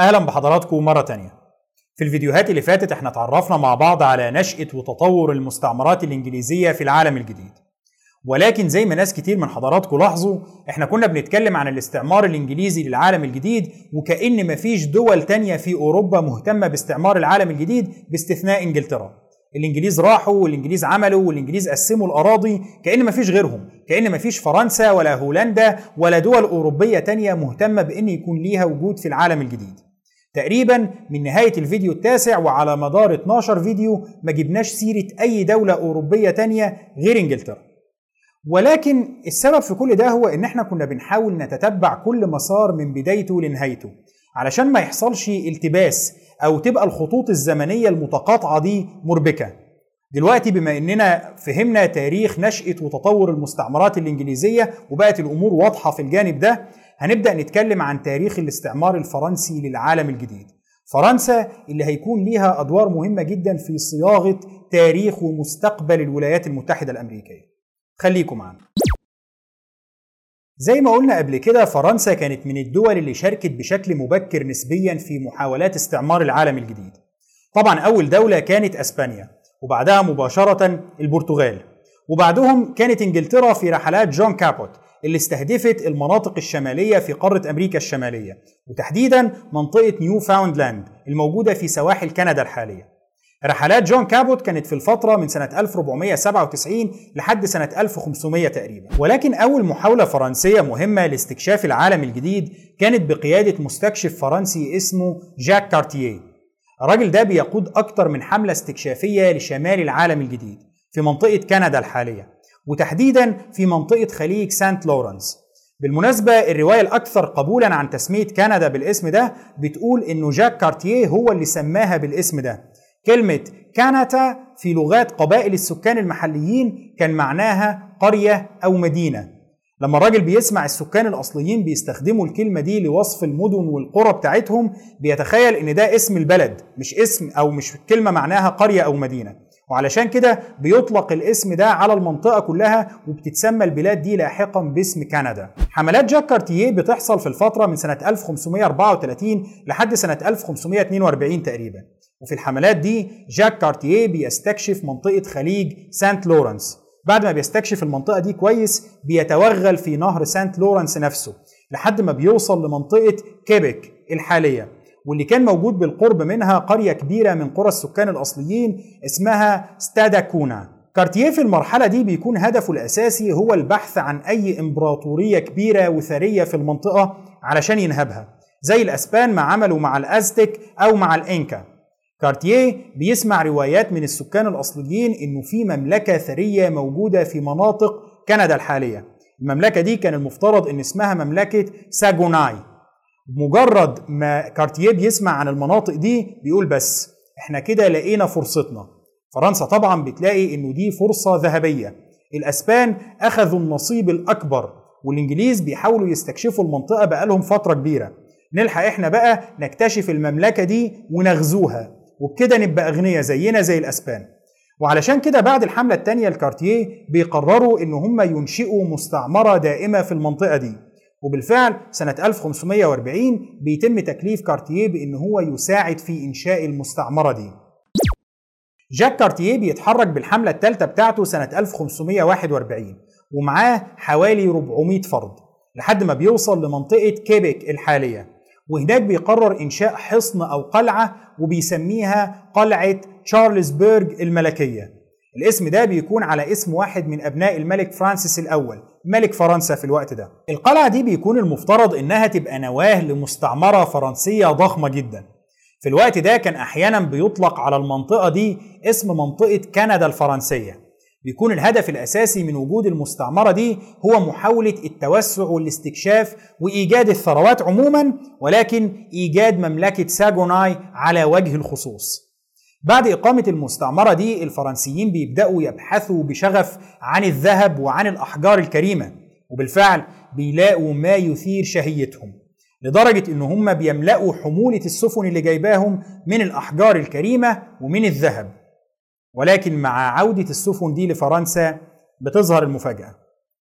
أهلا بحضراتكم مرة تانية. في الفيديوهات اللي فاتت إحنا اتعرفنا مع بعض على نشأة وتطور المستعمرات الإنجليزية في العالم الجديد. ولكن زي ما ناس كتير من حضراتكم لاحظوا إحنا كنا بنتكلم عن الاستعمار الإنجليزي للعالم الجديد وكأن مفيش دول تانية في أوروبا مهتمة باستعمار العالم الجديد باستثناء إنجلترا. الإنجليز راحوا والإنجليز عملوا والإنجليز قسموا الأراضي كأن مفيش غيرهم. كأن مفيش فرنسا ولا هولندا ولا دول أوروبية تانية مهتمة بإن يكون ليها وجود في العالم الجديد. تقريبا من نهاية الفيديو التاسع وعلى مدار 12 فيديو ما جبناش سيرة أي دولة أوروبية تانية غير إنجلترا. ولكن السبب في كل ده هو إن إحنا كنا بنحاول نتتبع كل مسار من بدايته لنهايته علشان ما يحصلش التباس أو تبقى الخطوط الزمنية المتقاطعة دي مربكة. دلوقتي بما إننا فهمنا تاريخ نشأة وتطور المستعمرات الإنجليزية وبقت الأمور واضحة في الجانب ده هنبدأ نتكلم عن تاريخ الاستعمار الفرنسي للعالم الجديد. فرنسا اللي هيكون ليها أدوار مهمة جدا في صياغة تاريخ ومستقبل الولايات المتحدة الأمريكية. خليكم معنا زي ما قلنا قبل كده فرنسا كانت من الدول اللي شاركت بشكل مبكر نسبيا في محاولات استعمار العالم الجديد. طبعا أول دولة كانت أسبانيا وبعدها مباشرة البرتغال. وبعدهم كانت إنجلترا في رحلات جون كابوت اللي استهدفت المناطق الشمالية في قارة أمريكا الشمالية وتحديدا منطقة نيو فاوندلاند الموجودة في سواحل كندا الحالية. رحلات جون كابوت كانت في الفترة من سنة 1497 لحد سنة 1500 تقريبا. ولكن أول محاولة فرنسية مهمة لاستكشاف العالم الجديد كانت بقيادة مستكشف فرنسي اسمه جاك كارتيه الراجل ده بيقود أكتر من حملة استكشافية لشمال العالم الجديد في منطقة كندا الحالية. وتحديدا في منطقة خليج سانت لورنس. بالمناسبة الرواية الأكثر قبولا عن تسمية كندا بالاسم ده بتقول إنه جاك كارتيه هو اللي سماها بالاسم ده. كلمة كانتا في لغات قبائل السكان المحليين كان معناها قرية أو مدينة. لما الراجل بيسمع السكان الأصليين بيستخدموا الكلمة دي لوصف المدن والقرى بتاعتهم بيتخيل إن ده اسم البلد مش اسم أو مش كلمة معناها قرية أو مدينة. وعلشان كده بيطلق الاسم ده على المنطقة كلها وبتتسمى البلاد دي لاحقا باسم كندا. حملات جاك كارتيه بتحصل في الفترة من سنة 1534 لحد سنة 1542 تقريبا. وفي الحملات دي جاك كارتيه بيستكشف منطقة خليج سانت لورنس. بعد ما بيستكشف المنطقة دي كويس بيتوغل في نهر سانت لورنس نفسه لحد ما بيوصل لمنطقة كيبك الحالية. واللي كان موجود بالقرب منها قرية كبيرة من قرى السكان الأصليين اسمها ستادا كونا. كارتيه في المرحلة دي بيكون هدفه الأساسي هو البحث عن أي إمبراطورية كبيرة وثرية في المنطقة علشان ينهبها زي الأسبان ما عملوا مع الأزتك أو مع الإنكا. كارتيه بيسمع روايات من السكان الأصليين إنه في مملكة ثرية موجودة في مناطق كندا الحالية. المملكة دي كان المفترض إن اسمها مملكة ساجوناي. مجرد ما كارتيه بيسمع عن المناطق دي بيقول بس إحنا كده لقينا فرصتنا. فرنسا طبعا بتلاقي إنه دي فرصة ذهبية. الأسبان أخذوا النصيب الأكبر والإنجليز بيحاولوا يستكشفوا المنطقة بقالهم فترة كبيرة. نلحق إحنا بقى نكتشف المملكة دي ونغزوها وبكده نبقى أغنياء زينا زي الأسبان. وعلشان كده بعد الحملة الثانية الكارتيه بيقرروا إن هم ينشئوا مستعمرة دائمة في المنطقة دي. وبالفعل سنة 1540 بيتم تكليف كارتيه بأن هو يساعد في إنشاء المستعمرة دي. جاك كارتيه بيتحرك بالحملة الثالثة بتاعته سنة 1541 ومعاه حوالي 400 فرد لحد ما بيوصل لمنطقة كيبك الحالية. وهناك بيقرر إنشاء حصن أو قلعة وبيسميها قلعة تشارلزبرج الملكية. الاسم ده بيكون على اسم واحد من أبناء الملك فرانسيس الأول ملك فرنسا في الوقت ده. القلعة دي بيكون المفترض إنها تبقى نواة لمستعمرة فرنسية ضخمة جدا. في الوقت ده كان أحيانا بيطلق على المنطقة دي اسم منطقة كندا الفرنسية. بيكون الهدف الأساسي من وجود المستعمرة دي هو محاولة التوسع والاستكشاف وإيجاد الثروات عموما ولكن إيجاد مملكة ساجوناي على وجه الخصوص. بعد إقامة المستعمرة دي الفرنسيين بيبدأوا يبحثوا بشغف عن الذهب وعن الأحجار الكريمة وبالفعل بيلاقوا ما يثير شهيتهم لدرجة إن هم بيملأوا حمولة السفن اللي جايباهم من الأحجار الكريمة ومن الذهب. ولكن مع عودة السفن دي لفرنسا بتظهر المفاجأة.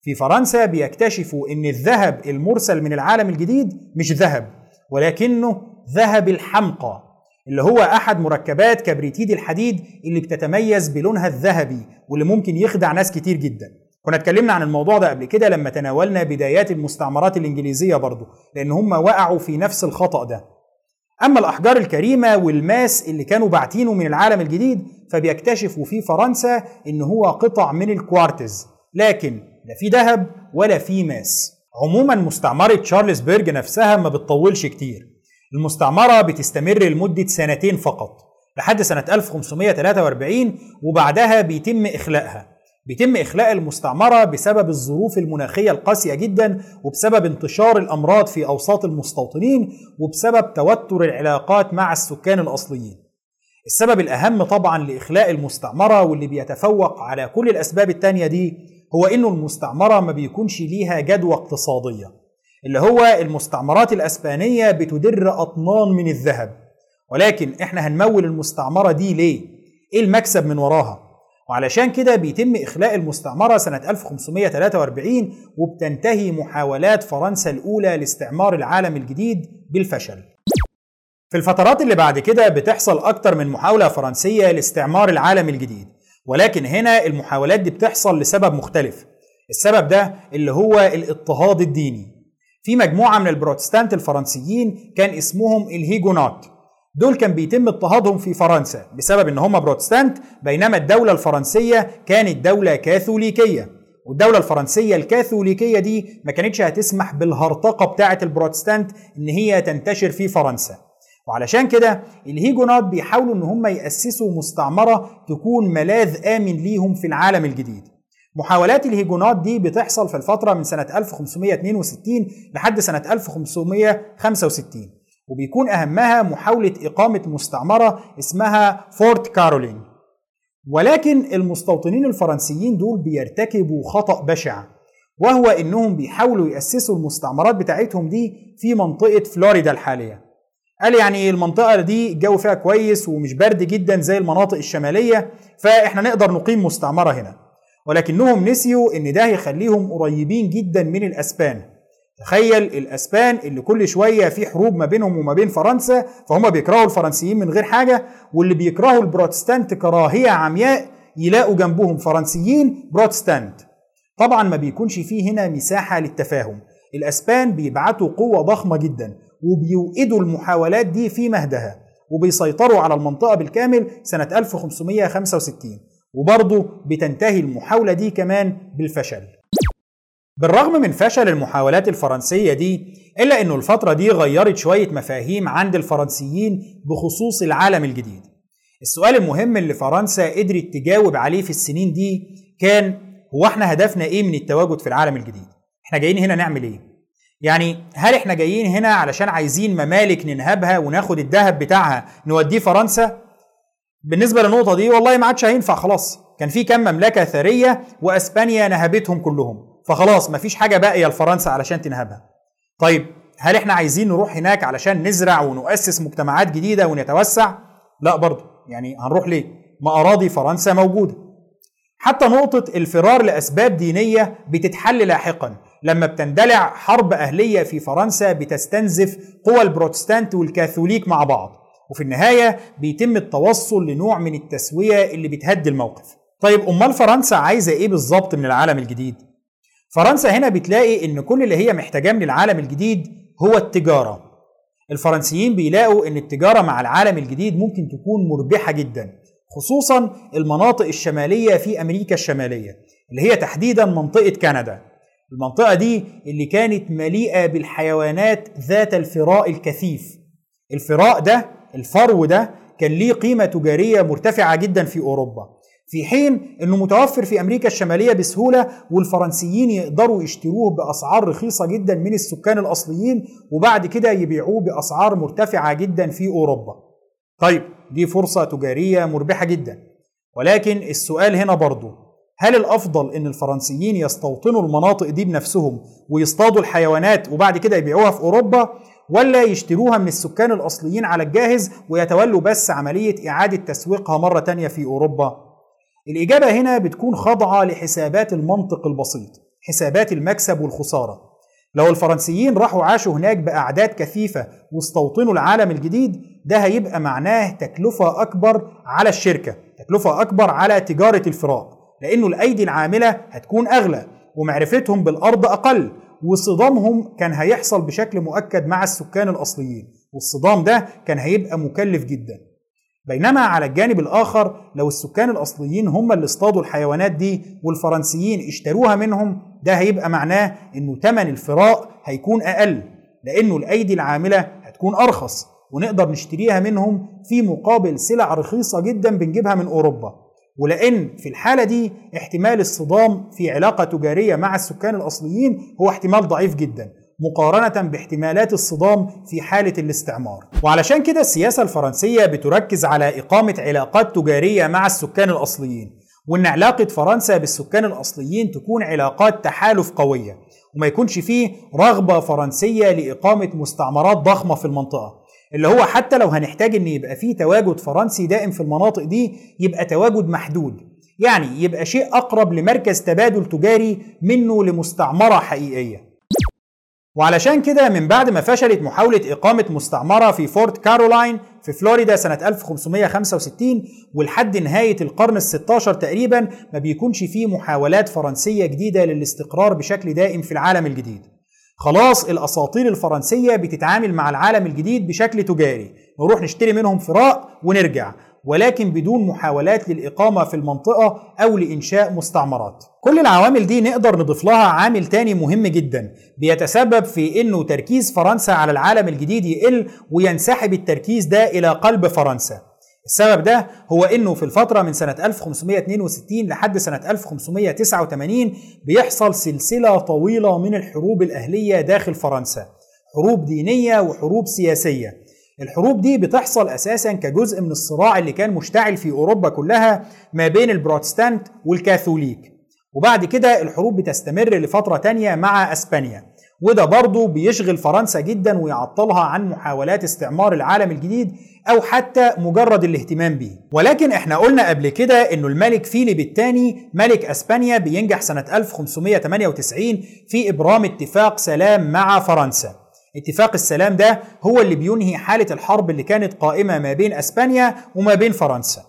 في فرنسا بيكتشفوا إن الذهب المرسل من العالم الجديد مش ذهب ولكنه ذهب الحمقى. اللي هو أحد مركبات كبريتيد الحديد اللي بتتميز بلونها الذهبي واللي ممكن يخدع ناس كتير جدا. كنا اتكلمنا عن الموضوع ده قبل كده لما تناولنا بدايات المستعمرات الإنجليزية برضو لأن هم وقعوا في نفس الخطأ ده. أما الأحجار الكريمة والماس اللي كانوا باعتينه من العالم الجديد فبيكتشفوا في فرنسا إن هو قطع من الكوارتز. لكن لا في ذهب ولا في ماس. عموما مستعمرة تشارلزبرج نفسها ما بتطولش كتير. المستعمرة بتستمر لمدة سنتين فقط لحد سنة 1543 وبعدها بيتم إخلاءها بيتم إخلاء المستعمرة بسبب الظروف المناخية القاسية جدا وبسبب انتشار الأمراض في أوساط المستوطنين وبسبب توتر العلاقات مع السكان الأصليين. السبب الأهم طبعا لإخلاء المستعمرة واللي بيتفوق على كل الأسباب التانية دي هو إنه المستعمرة ما بيكونش ليها جدوى اقتصادية. اللي هو المستعمرات الأسبانية بتدر أطنان من الذهب. ولكن إحنا هنمول المستعمرة دي ليه؟ إيه المكسب من وراها؟ وعلشان كده بيتم إخلاء المستعمرة سنة 1543 وبتنتهي محاولات فرنسا الأولى لاستعمار العالم الجديد بالفشل. في الفترات اللي بعد كده بتحصل أكتر من محاولة فرنسية لاستعمار العالم الجديد. ولكن هنا المحاولات دي بتحصل لسبب مختلف. السبب ده اللي هو الاضطهاد الديني. في مجموعة من البروتستانت الفرنسيين كان اسمهم الهيجونات. دول كان بيتم اضطهادهم في فرنسا بسبب إن هم بروتستانت بينما الدولة الفرنسية كانت دولة كاثوليكية. والدولة الفرنسية الكاثوليكية دي ما كانتش هتسمح بالهرطقة بتاعة البروتستانت إن هي تنتشر في فرنسا. وعلشان كده الهيجونات بيحاولوا إن هم يأسسوا مستعمرة تكون ملاذ آمن ليهم في العالم الجديد. محاولات الهيجونات دي بتحصل في الفترة من سنة 1562 لحد سنة 1565 وبيكون أهمها محاولة إقامة مستعمرة اسمها فورت كارولين. ولكن المستوطنين الفرنسيين دول بيرتكبوا خطأ بشع وهو إنهم بيحاولوا يأسسوا المستعمرات بتاعتهم دي في منطقة فلوريدا الحالية. قال يعني المنطقة دي الجو فيها كويس ومش برد جدا زي المناطق الشمالية فإحنا نقدر نقيم مستعمرة هنا. ولكنهم نسيوا إن ده هيخليهم قريبين جدا من الأسبان. تخيل الأسبان اللي كل شوية في حروب ما بينهم وما بين فرنسا فهم بيكرهوا الفرنسيين من غير حاجة واللي بيكرهوا البروتستانت كراهية عمياء يلاقوا جنبهم فرنسيين بروتستانت. طبعا ما بيكونش فيه هنا مساحة للتفاهم. الأسبان بيبعتوا قوة ضخمة جدا وبيوئدوا المحاولات دي في مهدها وبيسيطروا على المنطقة بالكامل سنة 1565 وبرضه بتنتهي المحاولة دي كمان بالفشل. بالرغم من فشل المحاولات الفرنسية دي إلا أنه الفترة دي غيرت شوية مفاهيم عند الفرنسيين بخصوص العالم الجديد. السؤال المهم اللي فرنسا قدرت تجاوب عليه في السنين دي كان هو إحنا هدفنا إيه من التواجد في العالم الجديد؟ إحنا جايين هنا نعمل إيه؟ يعني هل إحنا جايين هنا علشان عايزين ممالك ننهبها وناخد الذهب بتاعها نوديه فرنسا؟ بالنسبة للنقطة دي والله ما عادش هينفع خلاص. كان في كام مملكة ثرية وأسبانيا نهبتهم كلهم. فخلاص مفيش حاجة باقية لفرنسا علشان تنهبها. طيب هل إحنا عايزين نروح هناك علشان نزرع ونؤسس مجتمعات جديدة ونتوسع؟ لا برضه. يعني هنروح ليه؟ ما أراضي فرنسا موجودة. حتى نقطة الفرار لأسباب دينية بتتحل لاحقا. لما بتندلع حرب أهلية في فرنسا بتستنزف قوى البروتستانت والكاثوليك مع بعض. وفي النهاية بيتم التوصل لنوع من التسوية اللي بتهدي الموقف. طيب أمال فرنسا عايزة إيه بالظبط من العالم الجديد؟ فرنسا هنا بتلاقي إن كل اللي هي محتاجاه من العالم الجديد هو التجارة. الفرنسيين بيلاقوا إن التجارة مع العالم الجديد ممكن تكون مربحة جدا خصوصا المناطق الشمالية في أمريكا الشمالية اللي هي تحديدا منطقة كندا. المنطقة دي اللي كانت مليئة بالحيوانات ذات الفراء الكثيف. الفراء ده الفرو ده كان ليه قيمة تجارية مرتفعة جدا في أوروبا في حين إنه متوفر في أمريكا الشمالية بسهولة والفرنسيين يقدروا يشتروه بأسعار رخيصة جدا من السكان الأصليين وبعد كده يبيعوه بأسعار مرتفعة جدا في أوروبا. طيب دي فرصة تجارية مربحة جدا. ولكن السؤال هنا برضه هل الأفضل إن الفرنسيين يستوطنوا المناطق دي بنفسهم ويصطادوا الحيوانات وبعد كده يبيعوها في أوروبا ولا يشتروها من السكان الأصليين على الجاهز ويتولوا بس عملية إعادة تسويقها مرة تانية في أوروبا؟ الإجابة هنا بتكون خاضعة لحسابات المنطق البسيط حسابات المكسب والخسارة لو الفرنسيين راحوا عاشوا هناك بأعداد كثيفة واستوطنوا العالم الجديد ده هيبقى معناه تكلفة أكبر على الشركة تكلفة أكبر على تجارة الفراء لأنه الأيدي العاملة هتكون أغلى ومعرفتهم بالأرض أقل وصدامهم كان هيحصل بشكل مؤكد مع السكان الأصليين والصدام ده كان هيبقى مكلف جدا. بينما على الجانب الآخر لو السكان الأصليين هم اللي اصطادوا الحيوانات دي والفرنسيين اشتروها منهم ده هيبقى معناه إنه ثمن الفراء هيكون أقل لأنه الأيدي العاملة هتكون أرخص ونقدر نشتريها منهم في مقابل سلع رخيصة جدا بنجيبها من أوروبا. ولأن في الحالة دي احتمال الصدام في علاقة تجارية مع السكان الأصليين هو احتمال ضعيف جدا مقارنة باحتمالات الصدام في حالة الاستعمار. وعلشان كده السياسة الفرنسية بتركز على إقامة علاقات تجارية مع السكان الأصليين وإن علاقة فرنسا بالسكان الأصليين تكون علاقات تحالف قوية وما يكونش فيه رغبة فرنسية لإقامة مستعمرات ضخمة في المنطقة. اللي هو حتى لو هنحتاج إن يبقى فيه تواجد فرنسي دائم في المناطق دي يبقى تواجد محدود. يعني يبقى شيء أقرب لمركز تبادل تجاري منه لمستعمرة حقيقية. وعلشان كده من بعد ما فشلت محاولة إقامة مستعمرة في فورت كارولاين في فلوريدا سنة 1565 ولحد نهاية القرن ال 16 تقريبا ما بيكونش فيه محاولات فرنسية جديدة للاستقرار بشكل دائم في العالم الجديد. خلاص الأساطير الفرنسية بتتعامل مع العالم الجديد بشكل تجاري. نروح نشتري منهم فراء ونرجع ولكن بدون محاولات للإقامة في المنطقة أو لإنشاء مستعمرات. كل العوامل دي نقدر نضيف لها عامل تاني مهم جدا بيتسبب في أنه تركيز فرنسا على العالم الجديد يقل وينسحب التركيز ده إلى قلب فرنسا. السبب ده هو إنه في الفترة من سنة 1562 لحد سنة 1589 بيحصل سلسلة طويلة من الحروب الأهلية داخل فرنسا. حروب دينية وحروب سياسية. الحروب دي بتحصل أساسا كجزء من الصراع اللي كان مشتعل في أوروبا كلها ما بين البروتستانت والكاثوليك. وبعد كده الحروب بتستمر لفترة تانية مع أسبانيا. وده برضه بيشغل فرنسا جدا ويعطلها عن محاولات استعمار العالم الجديد أو حتى مجرد الاهتمام بيه ولكن إحنا قلنا قبل كده إنه الملك فيليب الثاني ملك أسبانيا بينجح سنة 1598 في إبرام اتفاق سلام مع فرنسا. اتفاق السلام ده هو اللي بينهي حالة الحرب اللي كانت قائمة ما بين أسبانيا وما بين فرنسا.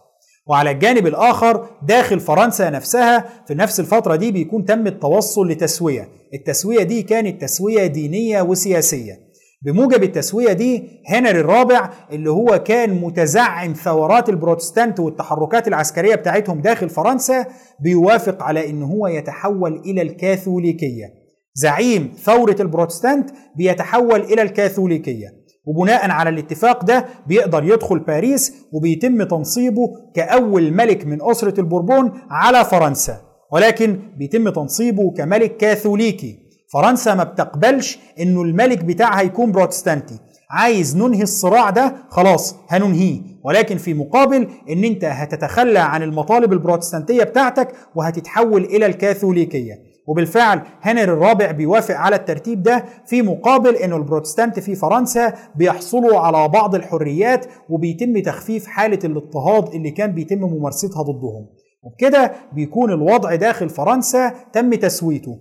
وعلى الجانب الآخر داخل فرنسا نفسها في نفس الفترة دي بيكون تم التوصل لتسوية. التسوية دي كانت تسوية دينية وسياسية. بموجب التسوية دي هنري الرابع اللي هو كان متزعم ثورات البروتستانت والتحركات العسكرية بتاعتهم داخل فرنسا بيوافق على إن هو يتحول إلى الكاثوليكية. زعيم ثورة البروتستانت بيتحول إلى الكاثوليكية. وبناء على الاتفاق ده بيقدر يدخل باريس وبيتم تنصيبه كأول ملك من أسرة البوربون على فرنسا ولكن بيتم تنصيبه كملك كاثوليكي. فرنسا ما بتقبلش إنه الملك بتاعها يكون بروتستانتي. عايز ننهي الصراع ده خلاص هننهيه. ولكن في مقابل إن أنت هتتخلى عن المطالب البروتستانتية بتاعتك وهتتحول إلى الكاثوليكية. وبالفعل هنري الرابع بيوافق على الترتيب ده في مقابل ان البروتستانت في فرنسا بيحصلوا على بعض الحريات وبيتم تخفيف حالة الاضطهاد اللي كان بيتم ممارستها ضدهم. وبكده بيكون الوضع داخل فرنسا تم تسويته.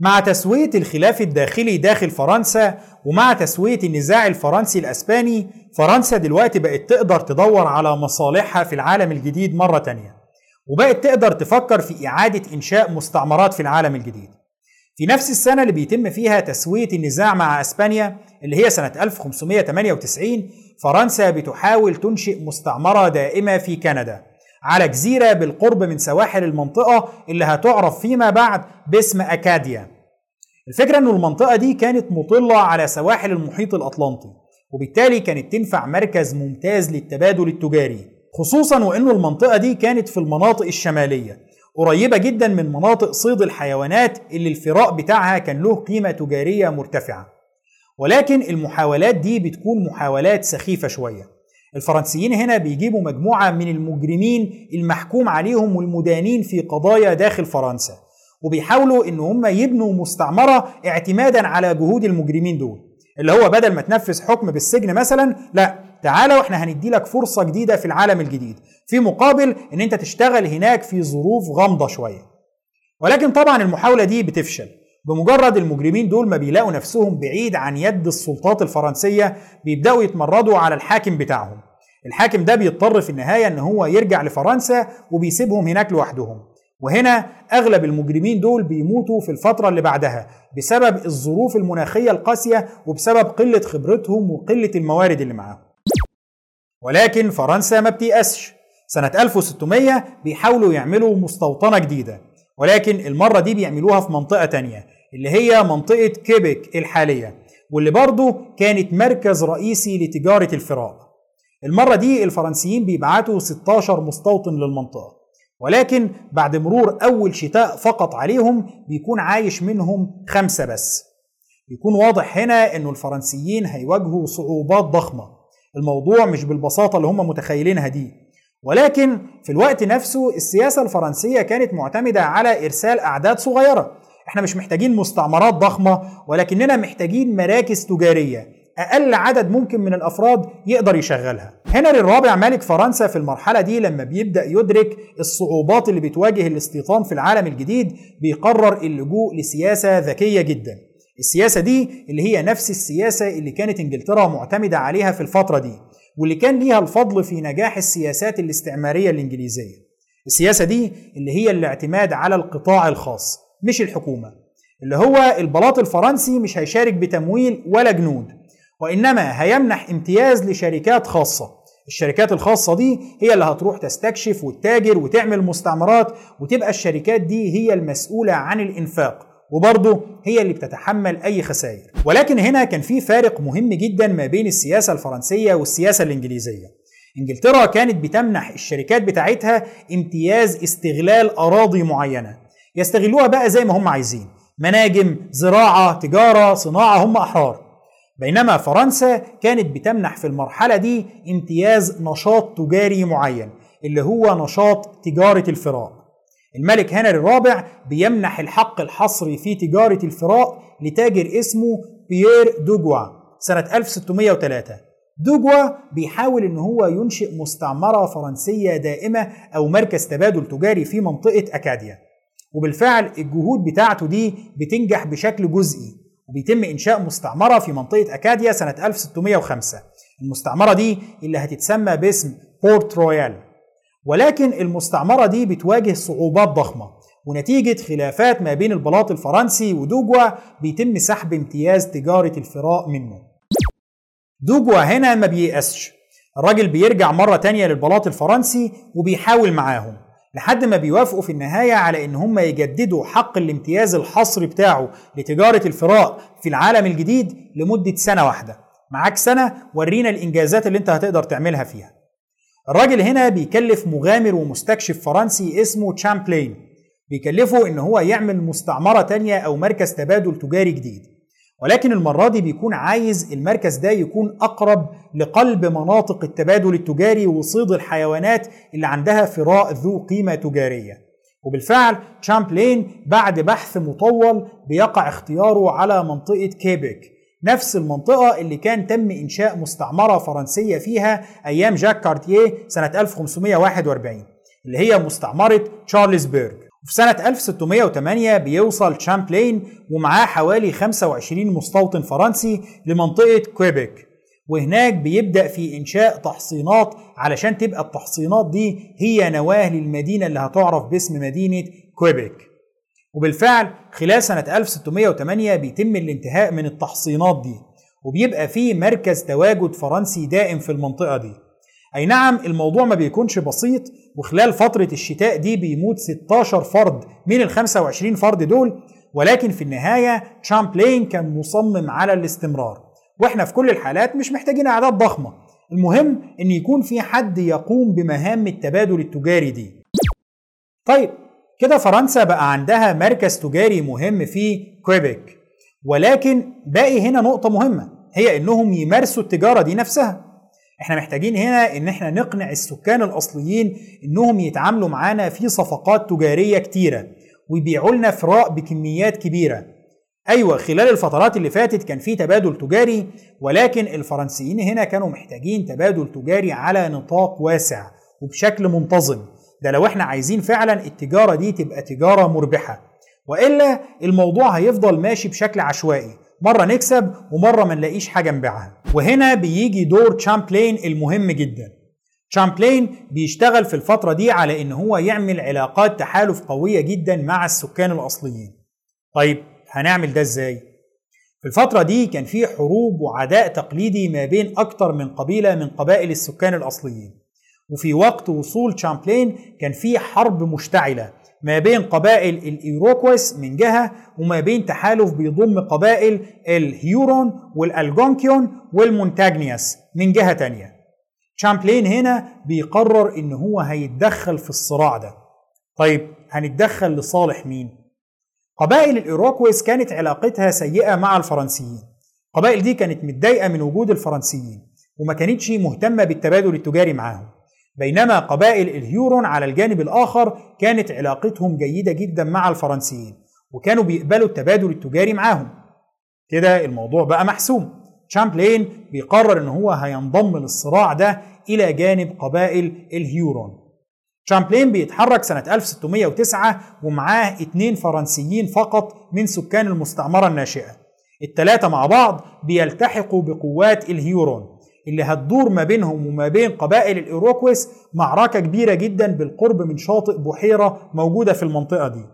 مع تسوية الخلاف الداخلي داخل فرنسا ومع تسوية النزاع الفرنسي الأسباني فرنسا دلوقتي بقت تقدر تدور على مصالحها في العالم الجديد مرة تانية. وبقت تقدر تفكر في إعادة إنشاء مستعمرات في العالم الجديد. في نفس السنة اللي بيتم فيها تسوية النزاع مع أسبانيا اللي هي سنة 1598 فرنسا بتحاول تنشئ مستعمرة دائمة في كندا. على جزيرة بالقرب من سواحل المنطقة اللي هتعرف فيما بعد باسم أكاديا. الفكرة أن المنطقة دي كانت مطلة على سواحل المحيط الأطلنطي وبالتالي كانت تنفع مركز ممتاز للتبادل التجاري. خصوصا وأن المنطقة دي كانت في المناطق الشمالية قريبة جدا من مناطق صيد الحيوانات اللي الفراء بتاعها كان له قيمة تجارية مرتفعة. ولكن المحاولات دي بتكون محاولات سخيفة شوية. الفرنسيين هنا بيجيبوا مجموعة من المجرمين المحكوم عليهم والمدانين في قضايا داخل فرنسا وبيحاولوا إن هم يبنوا مستعمرة اعتمادا على جهود المجرمين دول. اللي هو بدل ما تنفذ حكم بالسجن مثلا لا تعالى وإحنا هندي لك فرصة جديدة في العالم الجديد. في مقابل إن أنت تشتغل هناك في ظروف غامضة شوية. ولكن طبعا المحاولة دي بتفشل. بمجرد المجرمين دول ما بيلاقوا نفسهم بعيد عن يد السلطات الفرنسية بيبدأوا يتمردوا على الحاكم بتاعهم. الحاكم ده بيضطر في النهاية إن هو يرجع لفرنسا وبيسيبهم هناك لوحدهم. وهنا أغلب المجرمين دول بيموتوا في الفترة اللي بعدها بسبب الظروف المناخية القاسية وبسبب قلة خبرتهم وقلة الموارد اللي معاهم. ولكن فرنسا ما بتيأسش. سنة 1600 بيحاولوا يعملوا مستوطنة جديدة ولكن المرة دي بيعملوها في منطقة تانية اللي هي منطقة كيبك الحالية واللي برضه كانت مركز رئيسي لتجارة الفراء المرة دي الفرنسيين بيبعتوا 16 مستوطن للمنطقة ولكن بعد مرور أول شتاء فقط عليهم بيكون عايش منهم خمسة بس. بيكون واضح هنا أنه الفرنسيين هيواجهوا صعوبات ضخمة. الموضوع مش بالبساطة اللي هم متخيلينها دي. ولكن في الوقت نفسه السياسة الفرنسية كانت معتمدة على إرسال أعداد صغيرة. إحنا مش محتاجين مستعمرات ضخمة ولكننا محتاجين مراكز تجارية. أقل عدد ممكن من الأفراد يقدر يشغلها. هنري الرابع ملك فرنسا في المرحلة دي لما بيبدأ يدرك الصعوبات اللي بتواجه الاستيطان في العالم الجديد بيقرر اللجوء لسياسة ذكية جدا. السياسة دي اللي هي نفس السياسة اللي كانت إنجلترا معتمدة عليها في الفترة دي واللي كان ليها الفضل في نجاح السياسات الاستعمارية الإنجليزية. السياسة دي اللي هي الاعتماد على القطاع الخاص مش الحكومة. اللي هو البلاط الفرنسي مش هيشارك بتمويل ولا جنود وإنما هيمنح امتياز لشركات خاصة. الشركات الخاصة دي هي اللي هتروح تستكشف وتتاجر وتعمل مستعمرات وتبقى الشركات دي هي المسؤولة عن الإنفاق. وبرضه هي اللي بتتحمل أي خسائر. ولكن هنا كان في فارق مهم جدا ما بين السياسة الفرنسية والسياسة الإنجليزية. إنجلترا كانت بتمنح الشركات بتاعتها امتياز استغلال أراضي معينة. يستغلوها بقى زي ما هم عايزين. مناجم زراعة تجارة صناعة هم أحرار. بينما فرنسا كانت بتمنح في المرحلة دي امتياز نشاط تجاري معين اللي هو نشاط تجارة الفراء الملك هنري الرابع بيمنح الحق الحصري في تجارة الفراء لتاجر اسمه بيير دوغوا سنة 1603 دوغوا بيحاول إن هو ينشئ مستعمرة فرنسية دائمة أو مركز تبادل تجاري في منطقة أكاديا. وبالفعل الجهود بتاعته دي بتنجح بشكل جزئي وبيتم إنشاء مستعمرة في منطقة أكاديا سنة 1605 المستعمرة دي اللي هتتسمى باسم بورت رويال. ولكن المستعمرة دي بتواجه صعوبات ضخمة ونتيجة خلافات ما بين البلاط الفرنسي ودوجوا بيتم سحب امتياز تجارة الفراء منه. دوجوا هنا ما بييأسش. الراجل بيرجع مرة تانية للبلاط الفرنسي وبيحاول معاهم لحد ما بيوافقوا في النهاية على إن هم يجددوا حق الامتياز الحصري بتاعه لتجارة الفراء في العالم الجديد لمدة سنة واحدة. معاك سنة ورينا الإنجازات اللي أنت هتقدر تعملها فيها. الراجل هنا بيكلف مغامر ومستكشف فرنسي اسمه تشامبلين. بيكلفه إن هو يعمل مستعمرة تانية أو مركز تبادل تجاري جديد. ولكن المرة دي بيكون عايز المركز ده يكون أقرب لقلب مناطق التبادل التجاري وصيد الحيوانات اللي عندها فراء ذو قيمة تجارية. وبالفعل تشامبلين بعد بحث مطول بيقع اختياره على منطقة كيبك نفس المنطقة اللي كان تم إنشاء مستعمرة فرنسية فيها أيام جاك كارتيه سنة 1541 اللي هي مستعمرة تشارلزبرغ. وفي سنة 1608 بيوصل تشامبلين ومعاه حوالي 25 مستوطن فرنسي لمنطقة كويبك. وهناك بيبدأ في إنشاء تحصينات علشان تبقى التحصينات دي هي نواة للمدينة اللي هتعرف باسم مدينة كويبك. وبالفعل خلال سنة 1608 بيتم الانتهاء من التحصينات دي وبيبقى في مركز تواجد فرنسي دائم في المنطقة دي. أي نعم الموضوع ما بيكونش بسيط وخلال فترة الشتاء دي بيموت 16 فرد من ال 25 فرد دول ولكن في النهاية تشامبلين كان مصمم على الاستمرار. وإحنا في كل الحالات مش محتاجين أعداد ضخمة. المهم إن يكون في حد يقوم بمهام التبادل التجاري دي. طيب كده فرنسا بقى عندها مركز تجاري مهم في كويبك. ولكن باقي هنا نقطة مهمة هي إنهم يمارسوا التجارة دي نفسها. إحنا محتاجين هنا إن إحنا نقنع السكان الأصليين إنهم يتعاملوا معانا في صفقات تجارية كتيرة ويبيعوا لنا فراء بكميات كبيرة. أيوه خلال الفترات اللي فاتت كان في تبادل تجاري ولكن الفرنسيين هنا كانوا محتاجين تبادل تجاري على نطاق واسع وبشكل منتظم. ده لو إحنا عايزين فعلا التجارة دي تبقى تجارة مربحة. وإلا الموضوع هيفضل ماشي بشكل عشوائي. مرة نكسب ومرة ما نلاقيش حاجة نبيعها. وهنا بيجي دور تشامبلين المهم جدا. تشامبلين بيشتغل في الفترة دي على إن هو يعمل علاقات تحالف قوية جدا مع السكان الأصليين. طيب هنعمل ده إزاي؟ في الفترة دي كان في حروب وعداء تقليدي ما بين أكتر من قبيلة من قبائل السكان الأصليين. وفي وقت وصول تشامبلين كان في حرب مشتعلة ما بين قبائل الإيروكويس من جهة وما بين تحالف بيضم قبائل الهيورون والألجونكيون والمونتاجنياس من جهة تانية. تشامبلين هنا بيقرر إن هو هيتدخل في الصراع ده. طيب هنتدخل لصالح مين؟ قبائل الإيروكويس كانت علاقتها سيئة مع الفرنسيين. القبائل دي كانت متضايقة من وجود الفرنسيين وما كانتش مهتمة بالتبادل التجاري معاهم. بينما قبائل الهيورون على الجانب الآخر كانت علاقتهم جيدة جدا مع الفرنسيين وكانوا بيقبلوا التبادل التجاري معاهم. كده الموضوع بقى محسوم. شامبلين بيقرر إن هو هينضم للصراع ده إلى جانب قبائل الهيورون شامبلين بيتحرك سنة 1609 ومعاه اتنين فرنسيين فقط من سكان المستعمرة الناشئة. التلاتة مع بعض بيلتحقوا بقوات الهيورون اللي هتدور ما بينهم وما بين قبائل الإيروكويس معركة كبيرة جدا بالقرب من شاطئ بحيرة موجودة في المنطقة دي.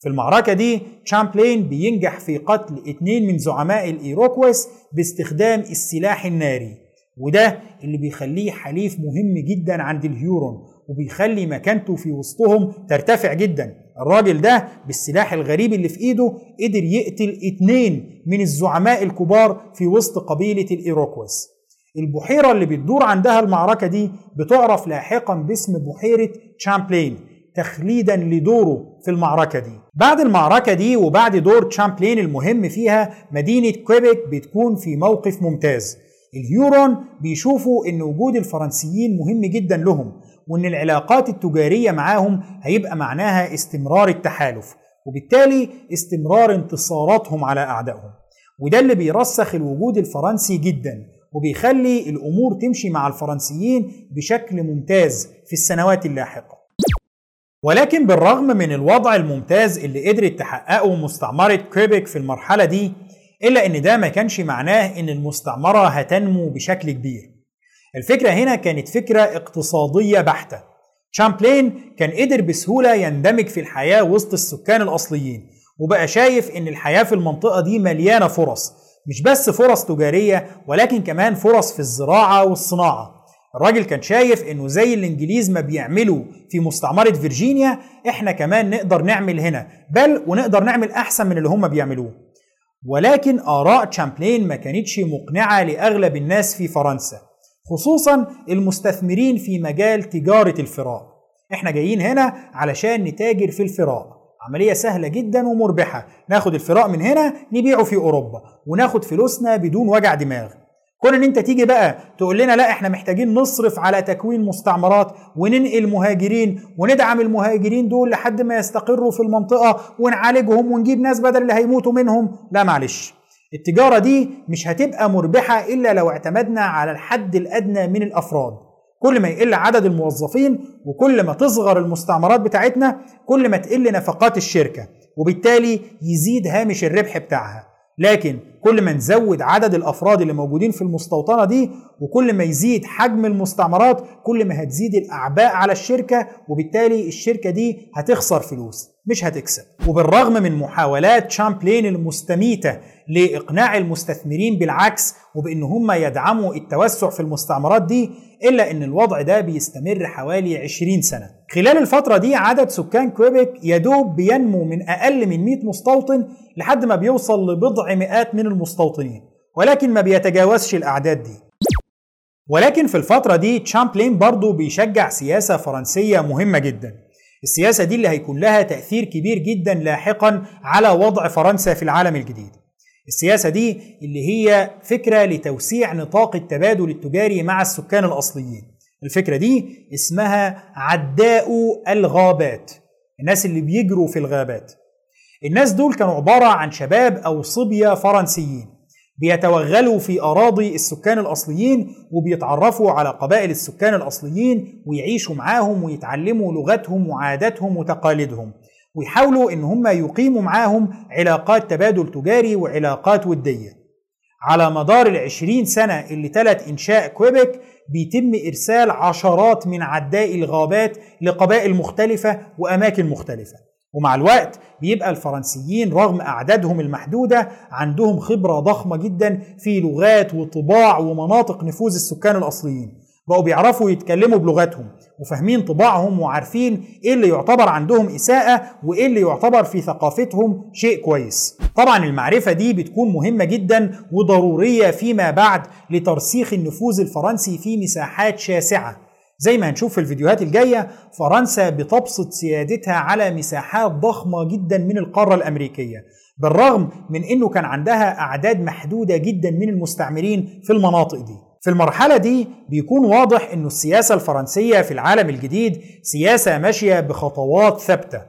في المعركة دي تشامبلين بينجح في قتل اتنين من زعماء الإيروكويس باستخدام السلاح الناري. وده اللي بيخليه حليف مهم جدا عند الهيورون وبيخلي مكانته في وسطهم ترتفع جدا. الراجل ده بالسلاح الغريب اللي في إيده قدر يقتل اتنين من الزعماء الكبار في وسط قبيلة الإيروكويس. البحيرة اللي بتدور عندها المعركة دي بتعرف لاحقا باسم بحيرة تشامبلين تخليدا لدوره في المعركة دي. بعد المعركة دي وبعد دور تشامبلين المهم فيها مدينة كويبك بتكون في موقف ممتاز. الهيورون بيشوفوا إن وجود الفرنسيين مهم جدا لهم وإن العلاقات التجارية معاهم هيبقى معناها استمرار التحالف وبالتالي استمرار انتصاراتهم على أعدائهم. وده اللي بيرسخ الوجود الفرنسي جدا وبيخلي الأمور تمشي مع الفرنسيين بشكل ممتاز في السنوات اللاحقة. ولكن بالرغم من الوضع الممتاز اللي قدرت تحققه مستعمرة كويبك في المرحلة دي إلا إن ده ما كانش معناه إن المستعمرة هتنمو بشكل كبير. الفكرة هنا كانت فكرة اقتصادية بحتة. شامبلين كان قدر بسهولة يندمج في الحياة وسط السكان الأصليين وبقى شايف إن الحياة في المنطقة دي مليانة فرص مش بس فرص تجارية ولكن كمان فرص في الزراعة والصناعة. الراجل كان شايف إنه زي الإنجليز ما بيعملوا في مستعمرة فيرجينيا إحنا كمان نقدر نعمل هنا. بل ونقدر نعمل أحسن من اللي هم بيعملوه. ولكن آراء تشامبلين ما كانتش مقنعة لأغلب الناس في فرنسا خصوصا المستثمرين في مجال تجارة الفراء إحنا جايين هنا علشان نتاجر في الفراء عملية سهلة جدا ومربحة. ناخد الفراء من هنا نبيعه في أوروبا وناخد فلوسنا بدون وجع دماغ. كون إن أنت تيجي بقى تقول لنا لا إحنا محتاجين نصرف على تكوين مستعمرات وننقل مهاجرين وندعم المهاجرين دول لحد ما يستقروا في المنطقة ونعالجهم ونجيب ناس بدل اللي هيموتوا منهم. لا معلش. التجارة دي مش هتبقى مربحة إلا لو اعتمدنا على الحد الأدنى من الأفراد. كل ما يقل عدد الموظفين وكل ما تصغر المستعمرات بتاعتنا كل ما تقل نفقات الشركة وبالتالي يزيد هامش الربح بتاعها. لكن كل ما نزود عدد الأفراد اللي موجودين في المستوطنة دي وكل ما يزيد حجم المستعمرات كل ما هتزيد الأعباء على الشركة وبالتالي الشركة دي هتخسر فلوس. مش هتكسب. وبالرغم من محاولات شامبلين المستميتة لإقناع المستثمرين بالعكس وبإن هم يدعموا التوسع في المستعمرات دي إلا إن الوضع ده بيستمر حوالي 20 سنة. خلال الفترة دي عدد سكان كويبك يدوب بينمو من أقل من 100 مستوطن لحد ما بيوصل لبضع مئات من المستوطنين. ولكن ما بيتجاوزش الأعداد دي. ولكن في الفترة دي تشامبلين برضه بيشجع سياسة فرنسية مهمة جدا. السياسة دي اللي هيكون لها تأثير كبير جدا لاحقا على وضع فرنسا في العالم الجديد. السياسة دي اللي هي فكرة لتوسيع نطاق التبادل التجاري مع السكان الأصليين. الفكرة دي اسمها عداء الغابات الناس اللي بيجروا في الغابات. الناس دول كانوا عبارة عن شباب أو صبية فرنسيين. بيتوغلوا في أراضي السكان الأصليين وبيتعرفوا على قبائل السكان الأصليين ويعيشوا معاهم ويتعلموا لغتهم وعاداتهم وتقاليدهم. ويحاولوا إن هم يقيموا معاهم علاقات تبادل تجاري وعلاقات ودية. على مدار العشرين سنة اللي تلت إنشاء كويبك بيتم إرسال عشرات من عداء الغابات لقبائل مختلفة وأماكن مختلفة. ومع الوقت بيبقى الفرنسيين رغم أعدادهم المحدودة عندهم خبرة ضخمة جدا في لغات وطباع ومناطق نفوذ السكان الأصليين. بقوا بيعرفوا يتكلموا بلغتهم وفاهمين طباعهم وعارفين إيه اللي يعتبر عندهم إساءة وإيه اللي يعتبر في ثقافتهم شيء كويس. طبعا المعرفة دي بتكون مهمة جدا وضرورية فيما بعد لترسيخ النفوذ الفرنسي في مساحات شاسعة. زي ما هنشوف في الفيديوهات الجاية فرنسا بتبسط سيادتها على مساحات ضخمة جدا من القارة الأمريكية بالرغم من أنه كان عندها أعداد محدودة جدا من المستعمرين في المناطق دي. في المرحلة دي بيكون واضح أن السياسة الفرنسية في العالم الجديد سياسة ماشية بخطوات ثابتة.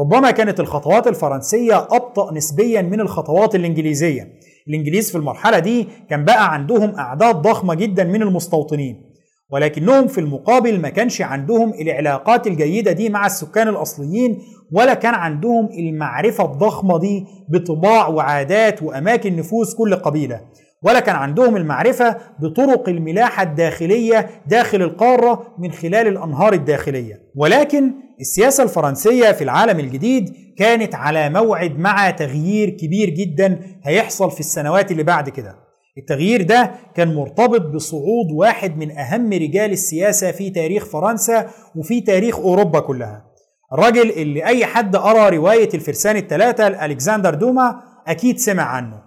ربما كانت الخطوات الفرنسية أبطأ نسبيا من الخطوات الإنجليزية. الإنجليز في المرحلة دي كان بقى عندهم أعداد ضخمة جدا من المستوطنين. ولكنهم في المقابل ما كانش عندهم العلاقات الجيدة دي مع السكان الأصليين ولا كان عندهم المعرفة الضخمة دي بطباع وعادات وأماكن نفوذ كل قبيلة ولا كان عندهم المعرفة بطرق الملاحة الداخلية داخل القارة من خلال الأنهار الداخلية. ولكن السياسة الفرنسية في العالم الجديد كانت على موعد مع تغيير كبير جدا هيحصل في السنوات اللي بعد كده. التغيير ده كان مرتبط بصعود واحد من أهم رجال السياسة في تاريخ فرنسا وفي تاريخ أوروبا كلها. الراجل اللي أي حد قرأ رواية الفرسان الثلاثة لألكسندر دوما أكيد سمع عنه.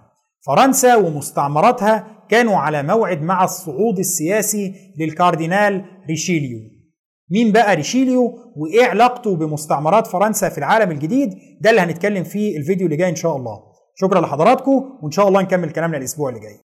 فرنسا ومستعمراتها كانوا على موعد مع الصعود السياسي للكاردينال ريشيليو. مين بقى ريشيليو وإيه علاقته بمستعمرات فرنسا في العالم الجديد؟ ده اللي هنتكلم فيه الفيديو اللي جاي إن شاء الله. شكرا لحضراتكم وإن شاء الله نكمل كلامنا الأسبوع اللي جاي.